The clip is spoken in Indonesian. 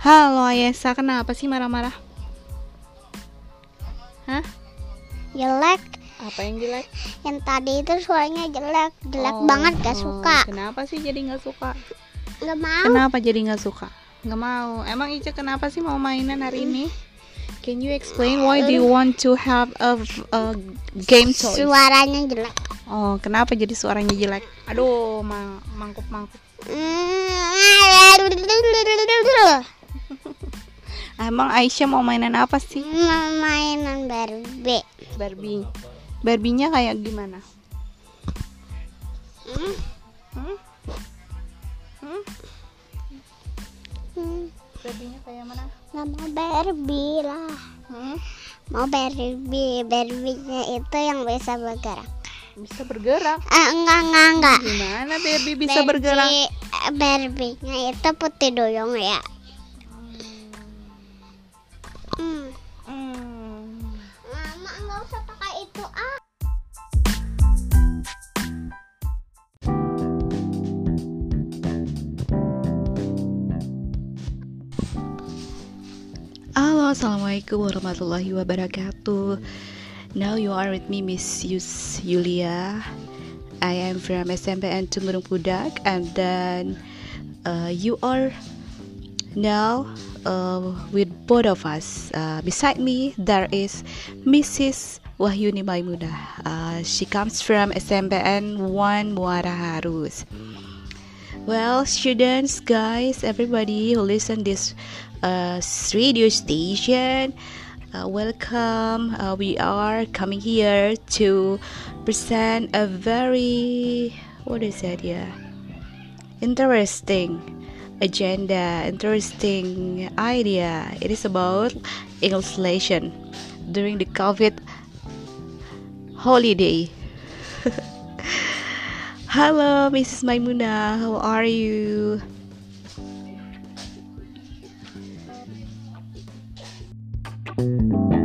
Halo Ayesa, kenapa sih marah-marah? Hah? Jelek. Apa yang jelek? Yang tadi itu suaranya jelek, jelek Oh, banget gak oh, suka. Kenapa sih jadi nggak suka? Gak mau. Kenapa jadi nggak suka? Nggak mau. Emang Ica kenapa sih mau mainan hari ini? Can you explain why do you want to have a, a game toy? Suaranya jelek. Oh, kenapa jadi suaranya jelek? Aduh, mang mangkuk mangkuk. Emang Aisyah mau mainan apa sih? Mainan Barbie. Barbie. Barbie-nya kayak gimana? Hmm. Hmm? Hmm? Hmm. Barbie-nya kayak mana? Gak mau Barbie lah. Hmm? Mau Barbie. Barbie-nya itu yang bisa bergerak. Bisa bergerak. Eh, enggak, enggak, enggak. Gimana Barbie bisa Barbie- bergerak? eh, Barbie-nya itu putih duyung ya. Halo, assalamualaikum warahmatullahi wabarakatuh. Now you are with me, Miss Yus Yulia. I am from SMPN Tumurung Pudak, and then uh, you are now uh, with both of us. Uh, beside me, there is Mrs. Wahyuni Maimunah. Uh, she comes from SMPN 1 Muara Harus. Well, students, guys, everybody who listen this uh, radio station, uh, welcome. Uh, we are coming here to present a very what is that? Yeah, interesting agenda, interesting idea. It is about English during the COVID holiday. Hello, Mrs. Maimuna. How are you? Hmm.